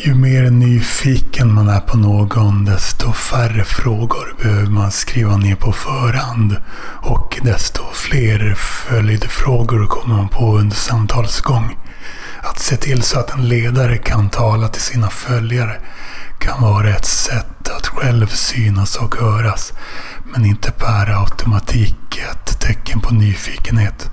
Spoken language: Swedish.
Ju mer nyfiken man är på någon, desto färre frågor behöver man skriva ner på förhand. Och desto fler följdfrågor kommer man på under samtalets gång. Att se till så att en ledare kan tala till sina följare kan vara ett sätt att själv synas och höras, men inte per automatik ett tecken på nyfikenhet.